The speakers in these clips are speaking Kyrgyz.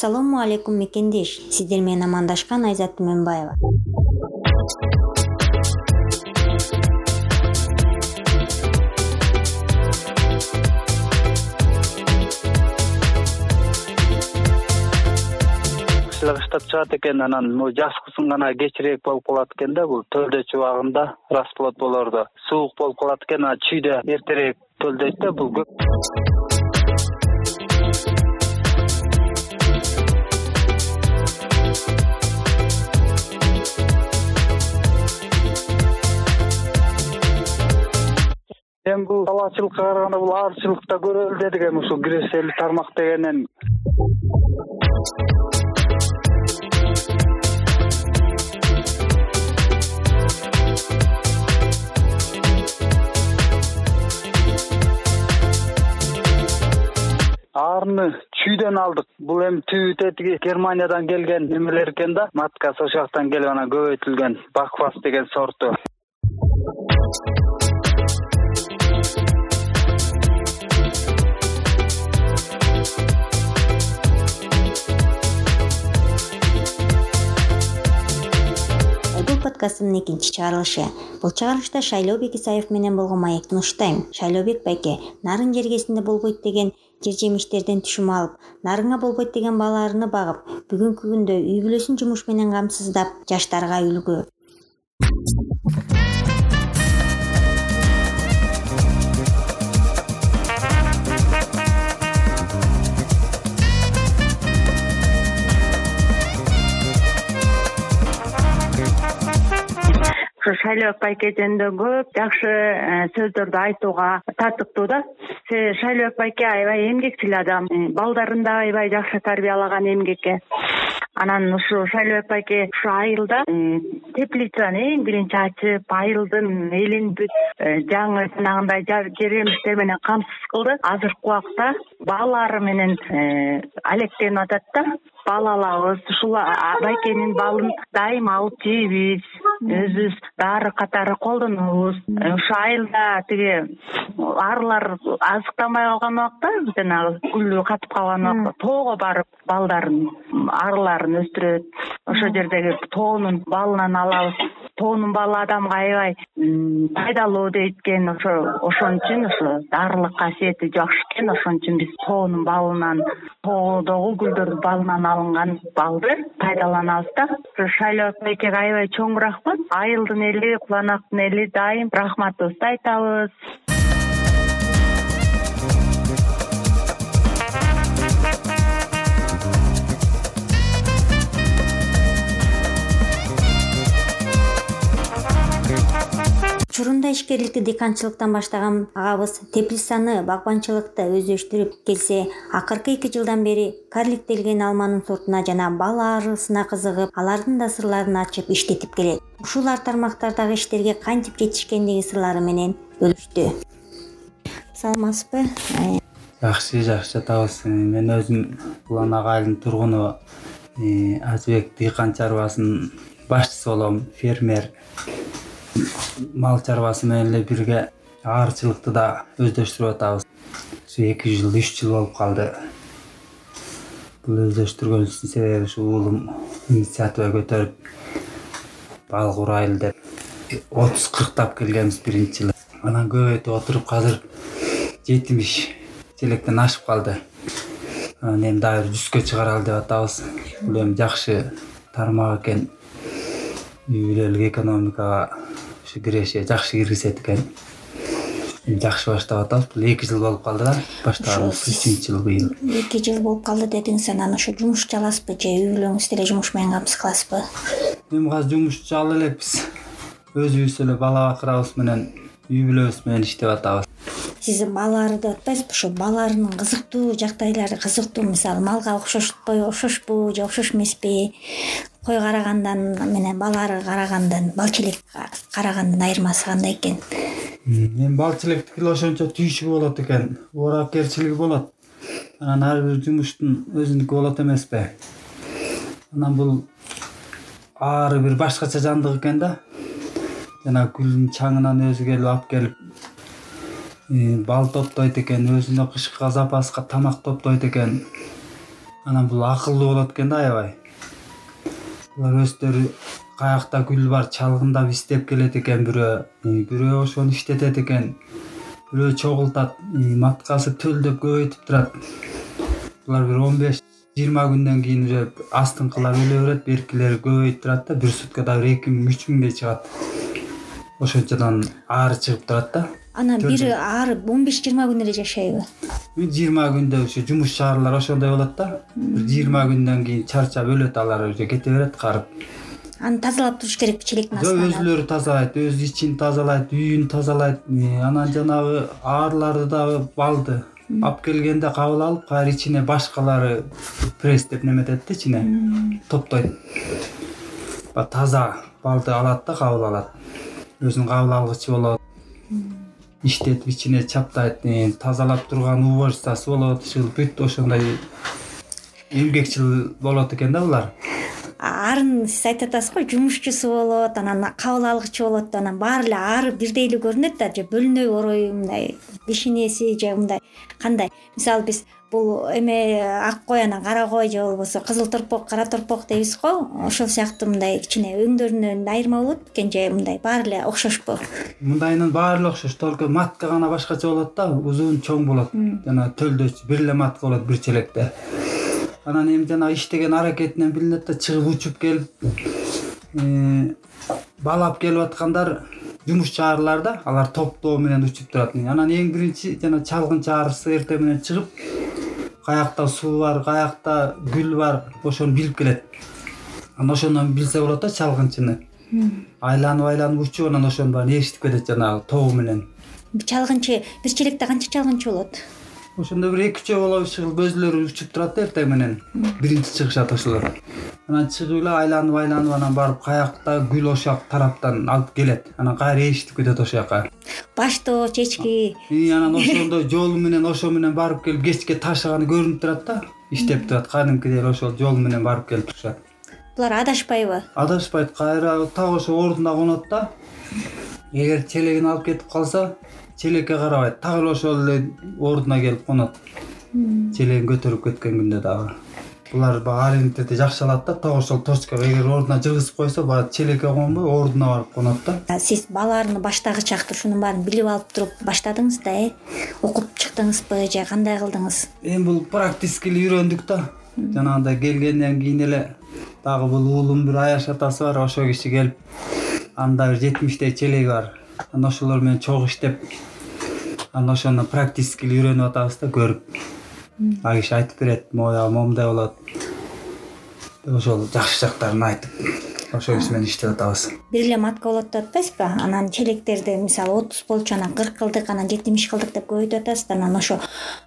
ассалому алейкум мекендеш. Сиздер менен амандашкан айзат түмөнбаева. Кыштап чыгат экен анан могу жаз кышын гана кечирээк болуп калат экен да бул. Төлдөчү убагында расплод болоордо суук болуп калат экен анан чүйдө эртерээк төлдөйт да бул көп эми бул талаачылыкка караганда бул аарчылык да көрөлү дедик эми ушул киресели тармак дегенен аарыны чүйдөн алдык. Бул эми түбү тетиги германиядан келген немелер экен да. Маткасы ошол жактан келип анан көбөйтүлгөн бакфас деген сорту подкасттын экинчи чыгарылышы. Бул чыгарылышта шайлообек исаев менен болгон маекти уштайм. Шайлообек байке нарын жергесинде болбойт деген жер жемиштерден түшүм алып нарыңа болбойт деген балаарыны багып бүгүнкү күндө үй бүлөсүн жумуш менен камсыздап жаштарга үлгү шайлообек байке жөнүндө көп жакшы э, сөздөрдү айтууга татыктуу да. Себеби шайлообек байке аябай эмгекчил адам. Э, балдарын да аябай жакшы тарбиялаган эмгекке. Анан ушу шайлообек байке ушу айылда э, теплицаны эң биринчи ачып айылдын элин бүт жаңы жанагындай жер жемиштер менен камсыз кылды. Азыркы убакта балалары менен алектенип атат да. Бал ушул байкенин балын дайыма алып жейбиз өзүбүз дары катары колдонобуз. Ушул айылда тиги арылар азыктанбай калган убакта жанагы гүлү катып калган убакта тоого барып балдарын арыларын өстүрөт. Ошол жердеги тоонун балынан алабыз тоонун балы адамга аябай пайдалуу дейт экен ошо ошон үчүн ошо дарылык касиети жакшы экен. Ошон үчүн биз тоонун балынан тоодогу гүлдөрдүн балынан алынган балды пайдаланабыз да. Ушу шайлообек байкеге аябай чоң рахмат айылдын эли куланактын эли дайым рахматыбызды айтабыз учурунда ишкерликти дыйканчылыктан баштаган агабыз теплицаны багбанчылыкты өздөштүрүп келсе акыркы эки жылдан бери карликтелген алманын сортуна жана бал аарысына кызыгып алардын да сырларын ачып иштетип келет. Ушул ар тармактардагы иштерге кантип жетишкендиги сырлары менен бөлүштү? Саламатсызбы? Жакшы жакшы жатабыз мен өзүм улан ак айылдын тургуну азыбек дыйкан чарбасынын башчысы болом фермер мал чарбасы менен эле бирге аарчылыкты да өздөштүрүп атабыз. Ушу эки жыл үч жыл болуп калды. Бул өздөштүргөнүбүздүн себеби ушу уулум инициатива көтөрүп бал курайлы деп отуз кырктап келгенбиз биринчи жылы. Анан көбөйтүп отуруп азыр жетимиш челектен ашып калды. Анан эми дагы бир жүзгө чыгаралы деп атабыз. Бул эми жакшы тармак экен. Үй бүлөлүк экономикага киреше жакшы киргизет экен. Жакшы баштап атабыз. Бул эки жыл болуп калды да баштаганыбыз үчүнчү жыл быйыл. Эки жыл болуп калды дедиңиз анан ошо жумушчу аласызбы же үй бүлөңүз деле жумуш менен камсыз кыласызбы эми азыр жумушчу ала элекпиз. Өзүбүз эле бала бакырабыз менен үй бүлөбүз менен иштеп атабыз сиз ары деп атпайсызбы? Ошо бал арынын кызыктуу жагдайлары кызыктуу. Мисалы малга окшошпой окшошпу же окшош эмеспи? Кой карагандан менен бал карагандан бал челек карагандын айырмасы кандай экен? Эми бал челектики эле ошончо түйшүгү болот экен. Ооракерчилиги болот. Анан ар бир жумуштун өзүнүкү болот эмеспи. Анан бул ары бир башкача жандык экен да. Жанагы гүлдүн чаңынан өзү келип алып келип бал топтойт экен өзүнө кышкы запаска тамак топтойт экен. Анан бул акылдуу болот экен да аябай. Булар өздөрү каякта гүл бар чалгындап издеп келет экен бирөө бирөө ошону иштетет экен. Бирөө чогултат маткасы төлдөп көбөйтүп турат. Булар бир он беш жыйырма күндөн кийин уже астыңкылар өлө берет беркилери көбөйүп турат да бир суткада бир эки миң үч миңдей чыгат. Ошончодон ары чыгып турат да анан бири ары он беш жыйырма күн эле жашайбы. Жыйырма күндө ушу жумуш чарылар ошондой болот да. Бир жыйырма күндөн кийин чарчап өлөт алар уже кете берет карып. Аны тазалап туруш керекпи челектин жок астын өзүлөрү тазалайт өз ичин тазалайт үйүн тазалайт. Анан жанагы аарларды дагы балды алып келгенде кабыл алып кайра ичине башкалары пресс деп неметет да ичине. Топтойт. Баягы таза балды алат да кабыл алат. Өзүнүн кабыл алгычы болот иштетип ичине чаптайт тазалап турган уборщицасы болот ушул бүт ошондой. Эмгекчил болот экен да булар арын сиз айтып атасыз го жумушчусу болот анан кабыл алгычы болот анан баары эле ары бирдей эле көрүнөт да же бөлүнөбү оройбу мындай бешенеси же мындай кандай. Мисалы биз бул эме ак кой анан кара кой же болбосо кызыл торпок кара торпок дейбиз го ошол сыяктуу мындай кичине өңдөрүнөн айырма болот бекен же мындай баары эле окшошпу мындайынын баары эле окшош только матка гана башкача болот да узун чоң болот. Жана төлдөчү бир эле матка болот бир челекте анан эми жанагы иштеген аракетинен билинет да чыгып учуп келип э, баалап келип аткандар жумушчу арлар да алар топтоо менен учуп турат анан эң биринчи жана чалгынчы арысы эртең менен чыгып каякта суу бар каякта гүл бар ошону билип келет. Анан ошондон билсе болот да чалгынчыны. Айланып айланып учуп анан ошонун баарын ээрчитип кетет жанагы тобу менен. Чалгынчы бир челекте канча чалгынчы болот ошондо бир эки үчөө болобу чыгып өзүлөрү учуп турат да эртең менен. Биринчи чыгышат ошолор анан чыгып эле айланып айланып анан барып каякта гүл ошол тараптан алып келет. Анан кайра ээрчитип кетет ошол жака. Баштоо чечки. Анан ошондой жолу менен ошо менен барып келип кечке ташыганы көрүнүп турат да иштеп турат. Кадимкидей эле ошол жол менен барып келип турушат булар адашпайбы адашпайт кайра так ошо ордуна конот да. Эгер челегин алып кетип калса челекке карабайт так эле ошол эле ордуна келип конот. Челегин көтөрүп кеткен күндө дагы. Булар баягы ориентирди жакшы алат да так ошол точкага эгер ордуна жыгызып койсо баягы челекке конбой ордуна барып конот да. Сиз бааларны баштагычы акты ушунун баарын билип алып туруп баштадыңыз да э? Окуп чыктыңызбы же кандай кылдыңыз? Эми бул практически эле үйрөндүк да. Жанагындай келгенден кийин эле дагы бул уулум бир аяш атасы бар ошол киши келип анын да бир жетимиштей челеги бар. Анан ошолор менен чогуу иштеп анан ошону практически эле үйрөнүп атабыз да көрүп. Ал киши айтып берет моягы момундай болот деп ошол жакшы жактарын айтып киши менен иштеп атабыз. Бир эле матка болот деп атпайсызбы анан челектерди мисалы отуз болчу анан кырк кылдык анан жетимиш кылдык деп көбөйтүп атасыз да анан ошо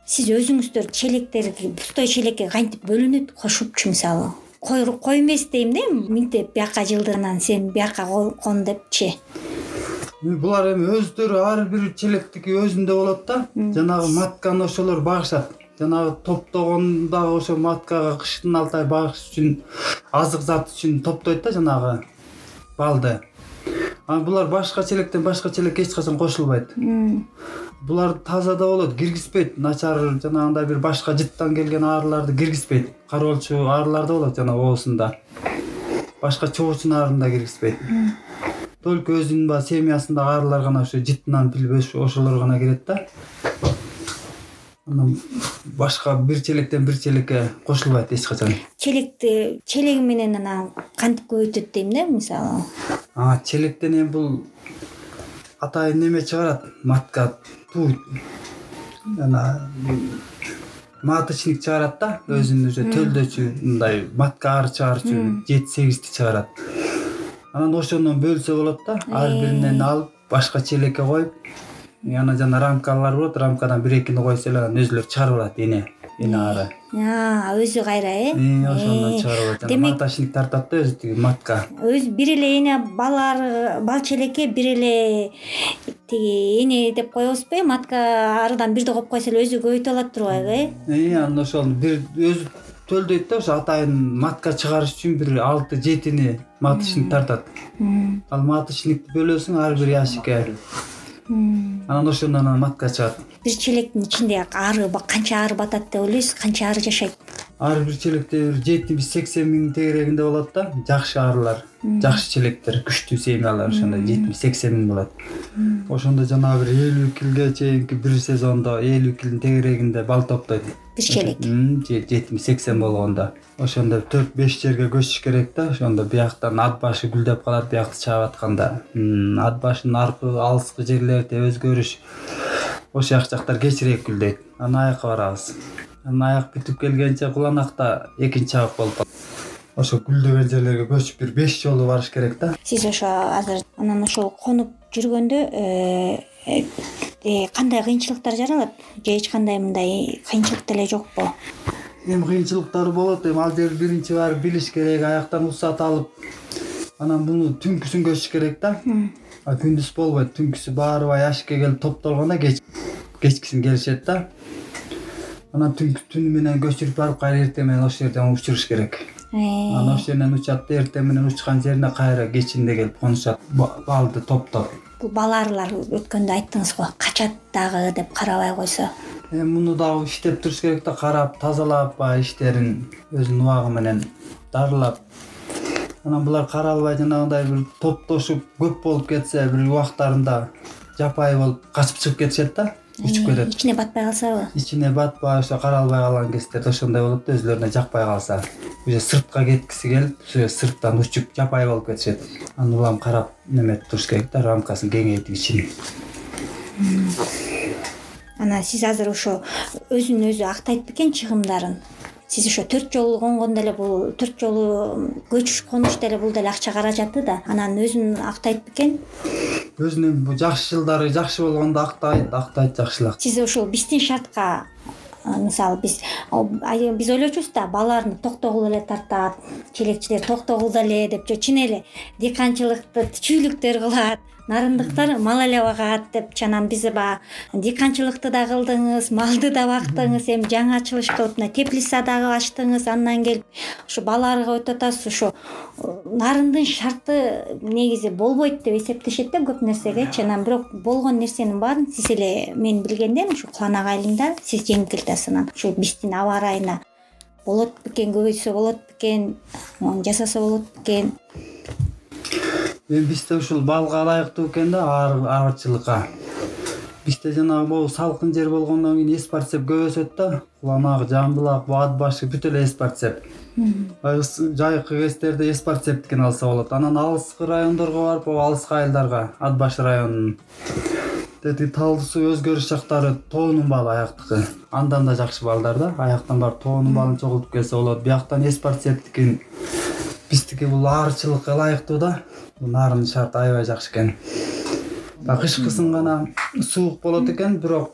сиз өзүңүздөр челектерди пустой челекке кантип бөлүнөт кошупчу мисалы? Кой эмес дейм да эми мынтип бияка жылдыр анан сен бияка кон депчи булар эми өздөрү ар бир челектики өзүндө болот да. Жанагы матканы ошолор багышат жанагы топтогон дагы ошол маткага кыштын алты ай багыш үчүн азык зат үчүн топтойт да жанагы балды. Анан булар башка челектен башка челекке эч качан кошулбайт. Булар таза да болот киргизбейт. Начар жанагындай бир башка жыттан келген арларды киргизбейт. Кароолчу арлар да болот жанагы оозунда башка чоочун арын да киргизбейт только өзүнүн баягы семьясындагы арлар гана ошо жытынан билип ошолор гана кирет да. Анан башка бир челектен бир челекке кошулбайт эч качан челекти челеги менен анан кантип көбөйтөт дейм да мисалы? А челектен эми бул атайын неме чыгарат? Матка путь жана маточник чыгарат да өзүнүн уже төлдөчү мындай матка ары чыгарчу жети сегизди чыгарат анан ошондон бөлсө болот да ар биринен алып башка челекке коюп анан жана рамкалар болот рамкадан бир экини койсо эле анан өзүлөрү чыгарып алат эне эне ары. Өзү кайра э? Ошондон чыгарып алат демек маточник тартат да өзү тиги матка. Өзү бир эле эне бал ары бал челекке бир эле тиги эне деп коебузбу э? Матка арыдан бирди коюп койсо эле өзү көбөйтүп алат турбайбы э анан ошол бир өзү төлдөйт да ошо атайын матка чыгарыш үчүн бир алты жетини маточник тартат. Ал маточникти бөлөсүң ар бир ящикке анан ошондон анан матка чыгат. Бир челектин ичинде ары канча ары батат деп ойлойсуз канча ары жашайт. Ар бир челекте бир жетимиш сексен миң тегерегинде болот да жакшы арылар жакшы челектер күчтүү семьялар ошондо жетимиш сексен миң болот. Ошондо жанагы бир элүү килге чейинки бир сезондо элүү килдин тегерегинде бал топтойт бир челек жетимиш сексен болгондо. Ошондо төрт беш жерге көчүш керек да. Ошондо бияктан ат башы гүлдөп калат биякты чаап атканда ат башынын аркы алыскы жерлерде өзгөрүш. Ошол жак жактар кечирээк гүлдөйт. Анан аякка барабыз. Анан аяк бүтүп келгенче куланакта экинчи абык болуп калат. Ошо гүлдөгөн жерлерге көчүп бир беш жолу барыш керек да. Сиз ошо азыр анан ошол конуп жүргөндө э, кандай кыйынчылыктар жаралат? Же эч кандай мындай кыйынчылык деле жокпу? Эми кыйынчылыктары болот. Эми ал жерди биринчи барып билиш керек аяктан уруксат алып анан муну түнкүсүн көчүш керек да. Күндүз болбойт түнкүсү баарыбай ящикке келип топтолгондо кечкисин келишет да. Анан түнү менен көчүрүп барып кайра эртең менен ошол жерден учуруш керек. Э, анан ошол жеринен учат да эртең менен учкан жерине кайра кечинде келип конушат балды топтоп бул бала арылар өткөндө айттыңыз го качат дагы деп карабай койсо? Эми муну дагы иштеп туруш керек да карап тазалап баягы иштерин өзүнүн убагы менен дарылап. Анан булар каралбай жанагындай бир топтошуп көп болуп кетсе бир убактарында жапайы болуп качып чыгып кетишет да учуп кетет. ичине батпай калсабы ичине батпай ошо каралбай калган кездерде ошондой болот да өзүлөрүнө жакпай калса. Уже сыртка кеткиси келип ушо сырттан учуп жапайы болуп кетишет. Анан улам карап неметип туруш керек да рамкасын кеңейтип ичин анан сиз азыр ошо өзүн өзү актайт бекен чыгымдарын сиз ошо төрт жолу конгон деле бул төрт жолу көчүш конуш деле бул деле акча каражаты да. Анан өзүн актайт бекен өзүн жакшы жылдары жакшы болгондо актайт актайт жакшылап сиз ушул биздин шартка мисалы биз биз ойлочубуз да балаларын токтогул эле тартат челекчилер токтогул эле деп же чын эле дыйканчылыкты чүйлүктөр кылат нарындыктар мал эле багат депчи анан биз баягы дыйканчылыкты да кылдыңыз малды да бактыңыз эми жаңы ачылыш кылып мына теплица дагы ачтыңыз андан келип ушу балаарга өтүп атасыз ошо нарындын шарты негизи болбойт деп эсептешет да көп нерсегечи анан бирок болгон нерсенин баарын сиз эле мен билгенден ушу куланак айылында сиз жеңип келатасыз анан ушу биздин аба ырайына болот бекен көбөйтсө болот бекен жасаса болот бекен эми бизде ушул балга ылайыктуу экен да арчылыкка. Бизде жанагы могу салкын жер болгондон кийин эс парцеп көп өсөт да куланак жамбылак ат башы бүт эле эс парцеп баягы жайкы кездерде эс парцептикин алса болот. Анан алыскы райондорго барып могу алыскы айылдарга ат башы районунун. Тетиги талдуу суу өзгөрүш жактары тоонун балы аяктыкы. Андан да жакшы балдар да аяктан барып тоонун балын чогултуп келсе болот. Бияктан эс парцептикин биздики бул арчылыкка ылайыктуу да. Нарынын шарты аябай жакшы экен. Кышкысын гана суук болот экен бирок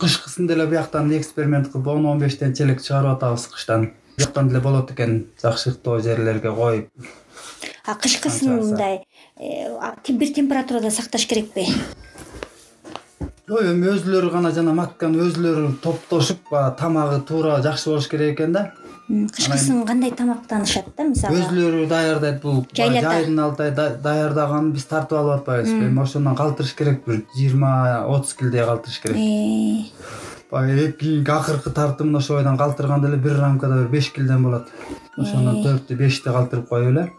кышкысын деле бияктан эксперимент кылып он он бештен челек чыгарып атабыз кыштан. Бияктан деле болот экен жакшылыктуу жерлерге коюп. А кышкысын мындай э, бир температурада сакташ керекпи жок эми өзүлөрү гана жана матканы өзүлөрү топтошуп баягы тамагы туура жакшы болуш керек экен да кышкысын кандай тамактанышат да мисалы? Өзүлөрү даярдайт бул жайларда жайдын алтай даярдаганын биз тартып алып атпайбызбы эми ошондон калтырыш керек бир жыйырма отуз килдей калтырыш керек. Э, баягы кийинки акыркы тартымын ошол бойдон калтырганда эле бир рамкада бир беш килден болот. Ошондон төрттү бешти калтырып коюп эле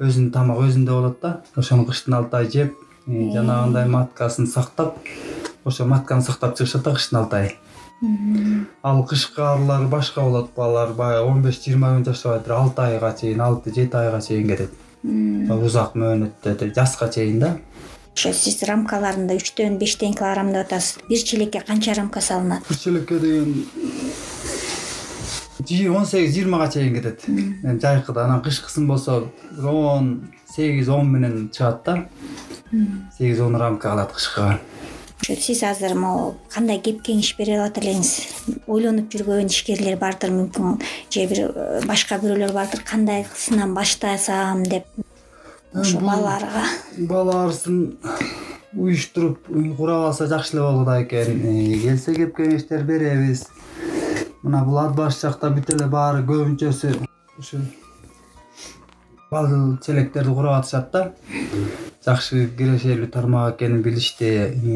өзүнүн тамагы өзүндө болот да. Ошону кыштын алты ай жеп жанагындай маткасын сактап ошо матканы сактап чыгышат да кыштын алты ай ал кышкы арылар башка болот алар баягы он беш жыйырма күн жашабай туруп алты айга чейин алты жети айга чейин кетет. Узак мөөнөттө жазга чейин да? Ошо сиз рамкаларында үчтөн бештен килограмм деп атасыз. Бир челекке канча рамка салынат? Бир челекке деген он сегиз жыйырмага чейин кетет. Эми жайкыда анан кышкысын болсо бир он сегиз он менен чыгат да? Сегиз он рамка калат кышкыга ошо сиз азыр могу кандай кеп кеңеш бере алат элеңиз? Ойлонуп жүргөн ишкерлер бардыр мүмкүн же бир э, башка бирөөлөр бардыр кандайсынан баштасам деп ошо балаларга. бала арысын уюштуруп кура алса жакшы эле болгудай экен. Э, келсе кеп кеңештер беребиз. Мына бул ат баш жакта бүт эле баары көбүнчөсү. Ушу бал челектерди курап атышат да жакшы кирешелүү тармак экенин билишти.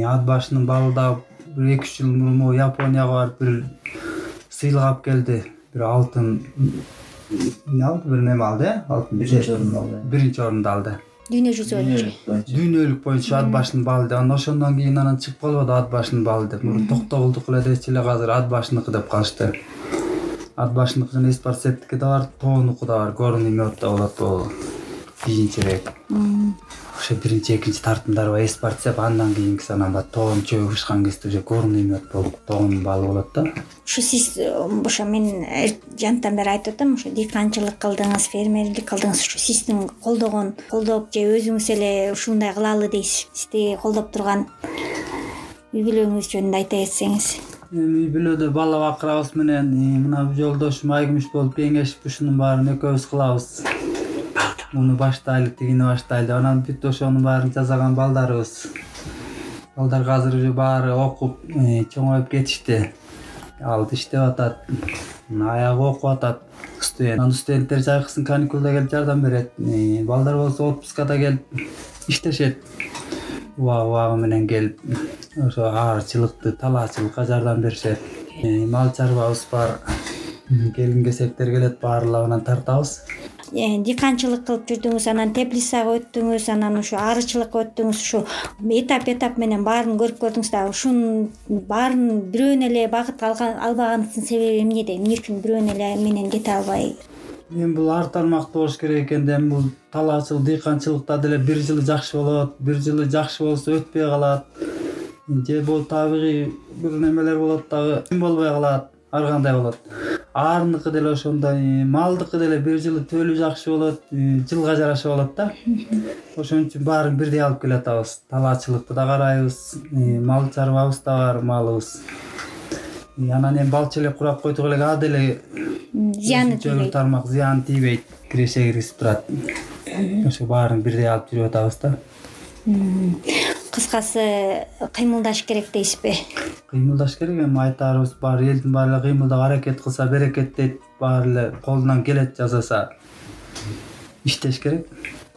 Ат башынын балы дагы бир эки үч жыл мурун могу японияга барып бир сыйлык алып келди. Бир алтын эмне алды? Бир неме алды э? Алтын биринчи орунду алды биринчи орунду алды. Дүйнө жүзү боюнча боюнча дүйнөлүк боюнча ат башынын балы деп анан ошондон кийин анан чыгып калбады ат башынын балы деп. Мурун токтогулдуку эле дечү эле азыр ат башыныкы деп калышты. Ат башыныкы жана эспарцевтики да бар тоонуку да бар. Горный мед да болот бул кийинчерээк ошо биринчи экинчи тартымдары баягы эспарцев андан кийинкиси анан баягы тоон чөбү бышкан кезде уже горный мед болуп тоонун балы болот да. Ушу сиз ошо мен жанатан бери айтып атам ошо дыйканчылык кылдыңыз фермерлик кылдыңыз ушу сиздин колдогон колдоп же өзүңүз эле ушундай кылалы дейсиз сизди колдоп турган үй бүлөңүз жөнүндө айта кетсеңиз. Эми үй бүлөдө бала бакырабыз менен мына жолдошум айкүмүш болуп кеңешип ушунун баарын экөөбүз кылабыз муну баштайлы тигини баштайлы анан бүт ошонун баарын жасаган балдарыбыз балдар азыр уже баары окуп чоңоюп кетишти. Алды иштеп атат аягы окуп атат студент. Анан студенттер жайкысын каникулда келип жардам берет. Э, балдар болсо отпускада келип иштешет. Убагы убагы менен келип ошо аарчылыкты талаачылыкка жардам беришет. Э, мал чарбабыз бар. Келин кесектер келет баарлыгынан тартабыз. Э, дыйканчылык кылып жүрдүңүз анан теплицага өттүңүз анан ушу арычылыкка өттүңүз ушу этап этап менен баарын көрүп көрдүңүз да ушунун баарын бирөөнө эле багыт албаганыңыздын себеби эмнеде эмне үчүн бирөөнө эле менен кете албай? Эми бул ар тармактуу болуш керек экен да эми бул талаачылык дыйканчылыкта деле бир жылы жакшы болот бир жылы жакшы болсо өтпөй калат. Же бул табигый бир немелер болот дагы болбой калат ар кандай болот? Аарыныкы деле ошондой малдыкы деле бир жылы төлү жакшы болот жылга жараша болот да. Ошон үчүн баарын бирдей алып келатабыз. Талаачылыкты да карайбыз мал чарбабыз да бар малыбыз. Анан эми балчы эле курап койдук элек а деле зыяны тийбейт тармак зыяны тийбейт киреше киргизип турат. Ошо баарын бирдей алып жүрүп атабыз да. Кыскасы кыймылдаш керек дейсизби кыймылдаш керек эми айтаарыбыз баары элдин баары эле кыймылдап аракет кылса берекет дейт баары эле колунан келет жасаса. Иштеш керек.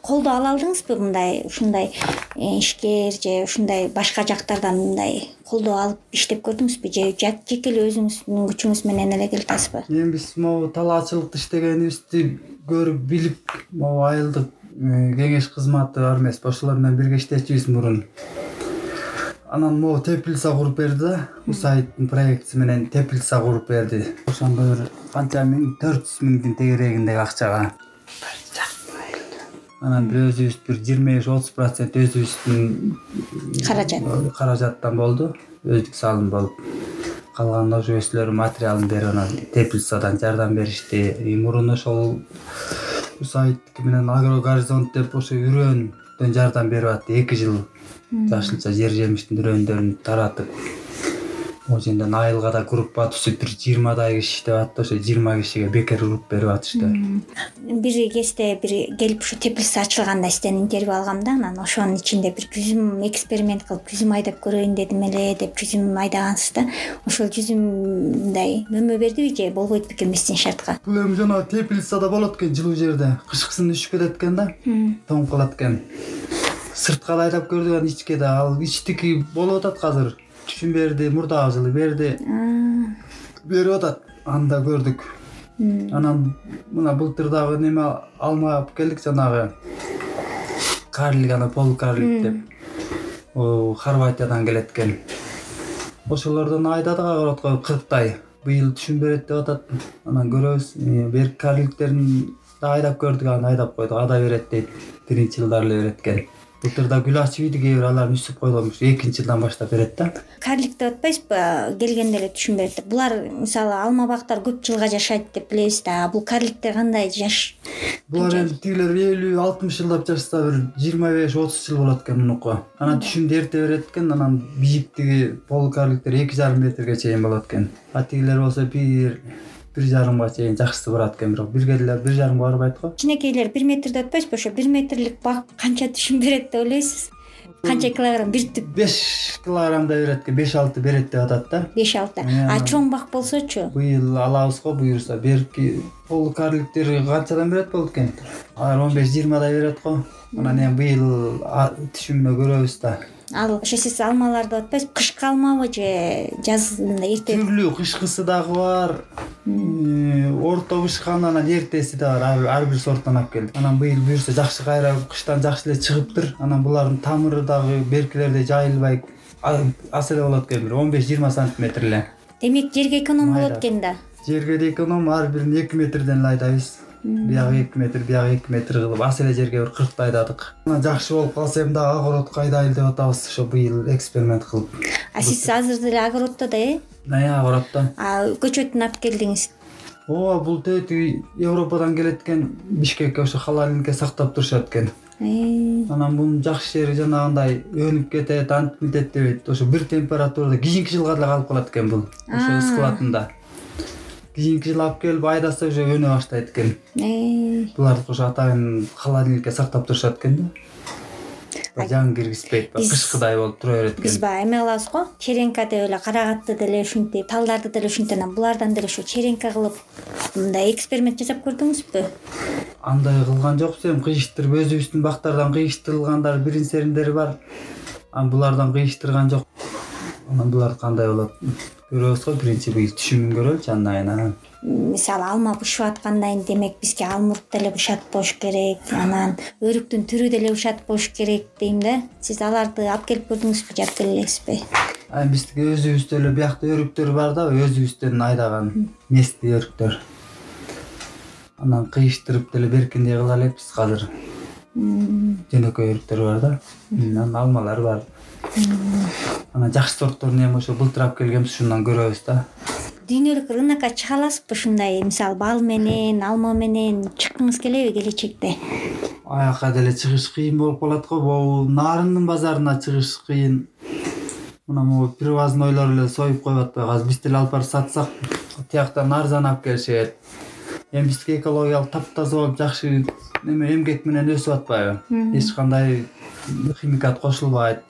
Колдоо ала алдыңызбы мындай ушундай э, ишкер же ушундай башка жактардан мындай колдоо алып иштеп көрдүңүзбү? Же жеке эле өзүңүздүн күчүңүз менен эле келе атасызбы эми биз могу талаачылыкты иштегенибизди көрүп билип могу айылдык э, кеңеш кызматы бар эмеспи ошолор менен бирге иштечүбүз мурун анан могу теплица куруп берди да. Усаидтин проектиси менен теплица куруп берди. Ошондо бир канча миң төрт жүз миңдин тегерегиндеги акчага. Анан бир өзүбүз бир жыйырма беш отуз процент өзүбүздүн каражат. каражаттан болду. Өздүк салым болуп калганын ошо өзүлөрү материалын берип анан теплицадан жардам беришти И мурун ошол усаидтики менен агро горизонт деп ошо үрөндөн жардам берип атты. Эки жыл жашылча жер жемиштин үрөндөрүн таратып могу жерден айылга да группа түзүп бир жыйырмадай киши иштеп атты ошо жыйырма кишиге бекер уруп берип атышты. Бир кезде бир келип ушу теплица ачылганда сизден интервью алгам да анан ошонун ичинде бир жүзүм эксперимент кылып жүзүм айдап көрөйүн дедим эле деп жүзүм айдагансыз да ошол жүзүм мындай мөмө бердиби же болбойт бекен биздин шартка? Бул эми жана теплицада болот экен жылуу жерде. Кышкысын үшүп кетет экен да тоңуп калат экен сыртка да айдап көрдүк анан ичке да. Ал ичтики болуп атат азыр түшүм берди мурдагы жылы берди. Берип атат. Аны да көрдүк анан мына былтыр дагы неме алма алып келдик жанагы. Карлик анан полукарлик деп. Хорватиядан келет экен ошолордон айдадык огородко кырктай. Быйыл түшүм берет деп атат. Анан көрөбүз Э, берки карликтерин да айдап көрдүк аны айдап койдук. Ада берет дейт. Биринчи жылдары эле берет экен былтыр да гүл ачып ийди кээ бир аларын үсүп койгон ушу экинчи жылдан баштап берет да. Карлик деп атпайсызбы? Келгенде эле түшүм булар мисалы алма бактар көп жылга жашайт деп билебиз да. Бул карликтер кандай жаш? Булар эми тигилер элүү алтымыш жылдап жашаса бир жыйырма беш отуз жыл болот экен мунуку анан түшүмдү эрте берет экен анан бийиктиги полукарликтер эки жарым метрге чейин болот экен. А тигилер болсо бир бир жарымга чейин жакшысы барат экен бирок биргелер бир жарымга барбайт го кичинекейлер бир метр деп атпайсызбы ошо бир метрлик бак канча түшүм берет деп ойлойсуз? Канча килограмм бир түп? Беш килограммдай берет экен беш алты берет деп атат да. Беш алты. А чоң бак болсочу? Быйыл алабыз го буюрса берки полукарликтер канчадан берет болот экен? Алар он беш жыйырмадай берет го. Анан эми быйыл түшүмдө көрөбүз да ал ошо сиз алмаларды атпайсызбы кышкы алмабы же жаз мындай эрте? Түрлүү кышкысы дагы бар. Орто бышканы анан эртеси да бар. Ар- бир сорттон алып келдик. Анан быйыл буюрса жакшы кайра кыштан жакшы эле чыгыптыр анан булардын тамыры дагы беркилердей жайылбай аз эле болот экен бир. он беш жыйырма сантиметр эле. Демек жерге эконом болот экен да? Жерге да эконом ар бирин эки метрден эле айдайбыз биягы эки метр биягы эки метр кылып аз эле жерге бир кыркты айдадык анан жакшы болуп калса эми дагы огородко айдайлы деп атабыз ошо быйыл эксперимент кылып. А сиз азыр деле огороддо да э? Э огороддо а көчөтүн алып келдиңиз? Ооба бул тетиги европадан келет экен бишкекке ошо халалникке сактап турушат экен. Э, анан бунун жакшы жери жанагындай өнүп кетет антип мынтет дебейт ошо бир температурада кийинки жылга деле калып калат экен бул ошо складында кийинки жылы алып келип айдаса уже өнө баштайт экен. Булардыкы ошо атайын холодильникке сактап турушат экен да. Жаңы киргизбейт Биз- кышкыдай болуп тура берет биз экен баягы эме кылабыз го? Черенка деп эле карагатты деле ушинтип талдарды деле ушинтип анан булардан деле ошо черенка кылып мындай эксперимент жасап көрдүңүзбү? Андай кылган жокпуз эми кыйыштырып өзүбүздүн бактардан кыйыштырылгандар бирин сериндери бар. Анан булардан кыйыштырган жок анан булар кандай болот? Көрөбүз го биринчи быйыл түшүмүн көрөлүчү андан кийин анан мисалы алма бышып аткандан кийин демек бизге алмурт деле бышат болуш керек анан өрүктүн түрү деле бышат болуш керек дейм да. Сиз аларды алып келип көрдүңүзбү же алып келе элексизби а биздики өзүбүздө эле биякта өрүктөр бар да өзүбүздөн айдаган местный өрүктөр. Анан кыйыштырып деле беркиндей кыла элекпиз азыр жөнөкөй өрүктөр бар да. Анан алмалар бар анан жакшы сортторун эми ошо былтыр алып келгенбиз ушундан көрөбүз да. Дүйнөлүк рынокко чыга аласызбы ушундай. Мисалы бал менен алма менен чыккыңыз келеби келечекте? Аяка деле чыгыш кыйын болуп калат го могу нарындын базарына чыгыш кыйын. Мына могу привознойлор эле союп коюп атпайбы азыр биз деле алып барып сатсак тияктан арзан алып келишет. Эми биздики экологиялык таптаза болуп жакшы неме эмгек менен өсүп атпайбы. Эч кандай химикат кошулбайт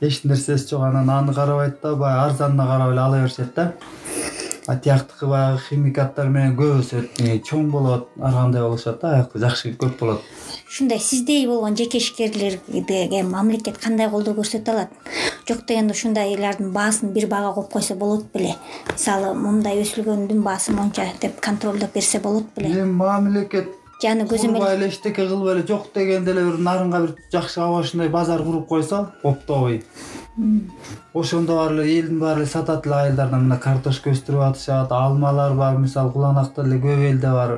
эч нерсеси жок. Анан аны карабайт да баягы арзанына карап эле ала беришет да. А тияктыкы баягы химикаттар менен көп өсөт. Чоң болот ар кандай болушат да аякта жакшы көп болот. Ушундай сиздей болгон жеке ишкерлерге мамлекет кандай колдоо көрсөтө алат? Жок дегенде ушундайлардын баасын бир баага коюп койсо болот беле. Мисалы мындай өсүлгөндүн баасы монча деп контролдоп берсе болот беле. Эми мамлекет же аны көзөмөл курбай эле. эчтеке кылбай эле жок дегенде эле бир нарынга бир жакшы аба ушундай базар куруп койсо оптовый ошондо баары эле элдин баары эле сатат эле айылдардан мына картошка өстүрүп атышат алмалар бар мисалы куланакта деле көп элде бар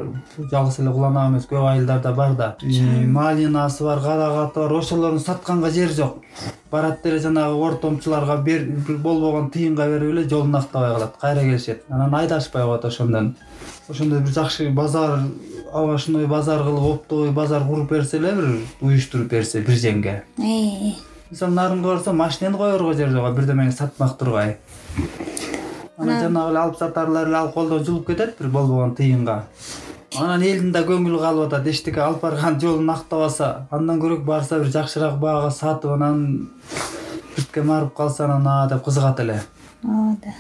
жалгыз эле куланак эмес көп айылдарда бар да. Малинасы бар карагаты бар ошолордун сатканга жери жок. Барат деле жанагы ортомчуларга болбогон тыйынга берип эле жолун актабай калат кайра келишет. Анан айдашпай коет ошондон. Ошондой бир жакшы базар овощной базар кылып оптовый базар куруп берсе эле бир уюштуруп берсе бир жемге Э, мисалы нарынга барсам машинени коерго жер жок бирдемени сатмак тургай. Анан жанагы эле алып сатарлар эле ал колдон жулуп кетет бир болбогон тыйынга. Анан элдин да көңүлү калып атат эчтеке алып барган жолун актабаса андан көрөк барса бир жакшыраак баага сатып анан биртке барып калса анан аа деп кызыгат эле. Ооба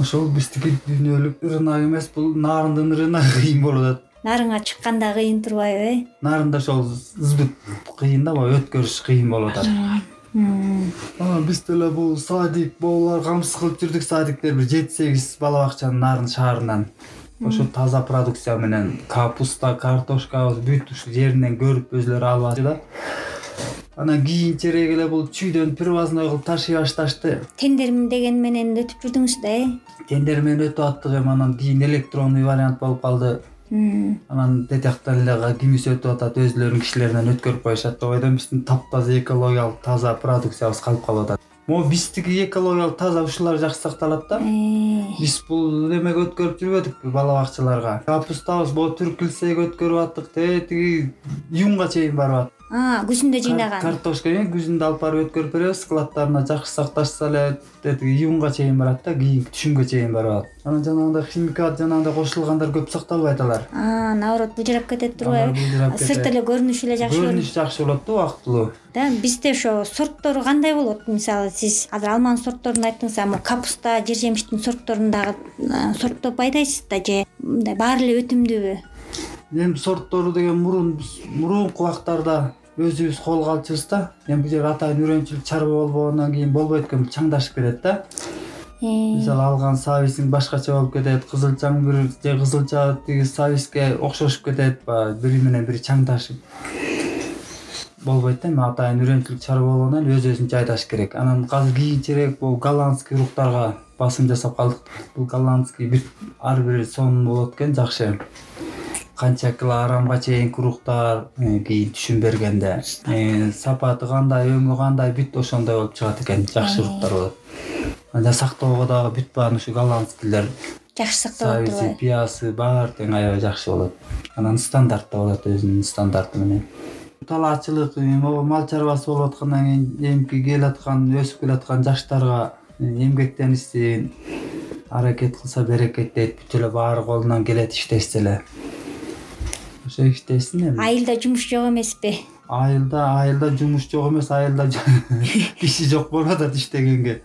ошол биздики дүйнөлүк рынок эмес бул нарындын рыногу кыйын болуп атат нарынга чыкканда кыйын турбайбы э? Нарында ошол сбыт кыйын да өткөрүш кыйын болуп атат. Анан биз деле бул садик болуулар камсыз кылып жүрдүк. Садиктер бир жети сегиз бала бакчанын нарын шаарынан. Ошо таза продукция менен капуста картошкабыз бүт ушу жеринен көрүп өзүлөрү алып атты да. Анан кийинчерээк эле бул чүйдөн привозной кылып ташый башташты. Тендер деген менен өтүп жүрдүңүз да э? Тендер менен өтүп аттык эми. Анан кийин электронный вариант болуп калды анан тетияктан эле кимиси өтүп атат өзүлөрүнүн кишилеринен өткөрүп коюшат ойдон биздин таптаза экологиялык таза продукциябыз калып калып атат. Могу биздики экологиялык таза ушулар жакшы сакталат да? Э, биз бул немеге өткөрүп жүрбөдүкпү бала бакчаларга капустабыз могу түркүлсейге өткөрүп аттык тетиги июнга чейин барып атат а күзүндө жыйнаган. картошка эми күзүндө алып барып өткөрүп беребиз. Складдарына жакшы сакташса эле тетиги июнга чейин барат да кийинки түшүмгө чейин барып атат анан жанагындай химикат жанагындай кошулгандар көп сакталбайт алар наоборот былжырап кетет турбайбы былжырап сырт кетет. эле көрүнүшү эле жакшы көрүнөт көрүнүш жакшы болот да убактылуу. Да бизде ошо сорттору кандай болот? Мисалы сиз азыр алманын сортторун айттыңыз а могу капуста жер жемиштин сортторун дагы а, сорттоп айдайсыз да же мындай баары эле өтүмдүүбү? Эми сорттору деген мурун мурунку убактарда өзүбүз колго алчубуз да. Эми бул жерде атайын үйрөнчүлүк чарба болбогондон кийин болбойт экен чаңдашып кетет да. Э, мисалы алган сабисиң башкача болуп кетет кызылчаң бир же кызылча тиги сабиске окшошуп кетет баягы бири менен бири чаңдашып. Болбойт да эми атайын үйрөнчүлүк чарба болгондон кийин өз өзүн жайдаш керек. Анан азыр кийинчерээк бул голландский уруктарга басым жасап калдык. Бул голландский бүт ар бир сонун болот экен жакшы канча килограммга чейинки уруктар э, кийин түшүм бергенде. Э, сапаты кандай өңү кандай бүт ошондой болуп чыгат экен. Жакшы уруктар болот. Анан сактоого дагы бүт баарын ушу голландскийлер. Жакшы сакталып сабиси турбайбы пиясы баары тең аябай жакшы болот. Анан стандартта болот өзүнүн стандарты менен. Талаачылык могу мал чарбасы болуп аткандан кийин эмки келаткан өсүп келаткан жаштарга э, эмгектенишсин аракет кылса берекеттейт бүт эле баары колунан келет иштешсе эле ошо иштесин эми. Айылда жумуш жок эмеспи? Айылда айылда жумуш жок эмес айылда киши жок болуп атат иштегенге.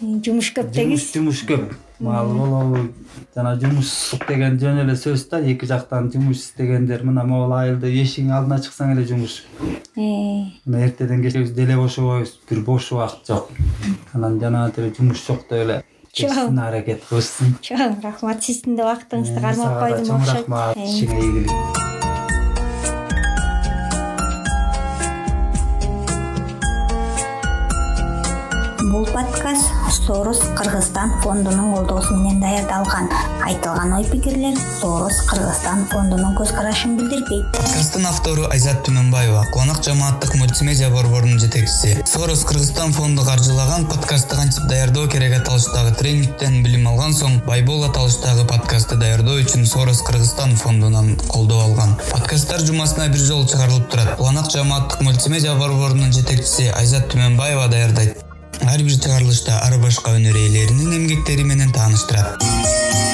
Жумуш көп жумуш деңиз жумуш көп. Мал болобу жана жумушсуздук деген жөн эле сөз да эки жактан жумуш издегендер мына могул айылда эшигиңин алдына чыксаң эле жумуш. Э, мына эртеден кечке деле бошобойбуз бир бош убакыт жок. Анан жанагынтип эле жумуш жок деп эле Чоң. аракет кылышсын. Чоң рахмат. Сиздин да убактыңызды Э, кармап койдум чоң окшойт. рахмат. Э, ишиңе ийгилик бул подкаст сорус кыргызстан фондунун колдоосу менен даярдалган. Айтылган ой пикирлер сорус кыргызстан фондунун көз карашын билдирбейт. Подкасттын автору айзат түмөнбаева кубанак жамааттык мультимедиа борборунун жетекчиси. Сорос кыргызстан фонду каржылаган подкастты кантип даярдоо керек аталыштагы тренингден билим алган соң байбол аталыштагы подкастты даярдоо үчүн сорос кыргызстан фондунан колдоо алган. Подкасттар жумасына бир жолу чыгарылып турат. Кубанак жамааттык мультимедиа борборунун жетекчиси айзат түмөнбаева даярдайт ар бир чыгарылышта ар башка өнөр ээлеринин эмгектери менен тааныштырат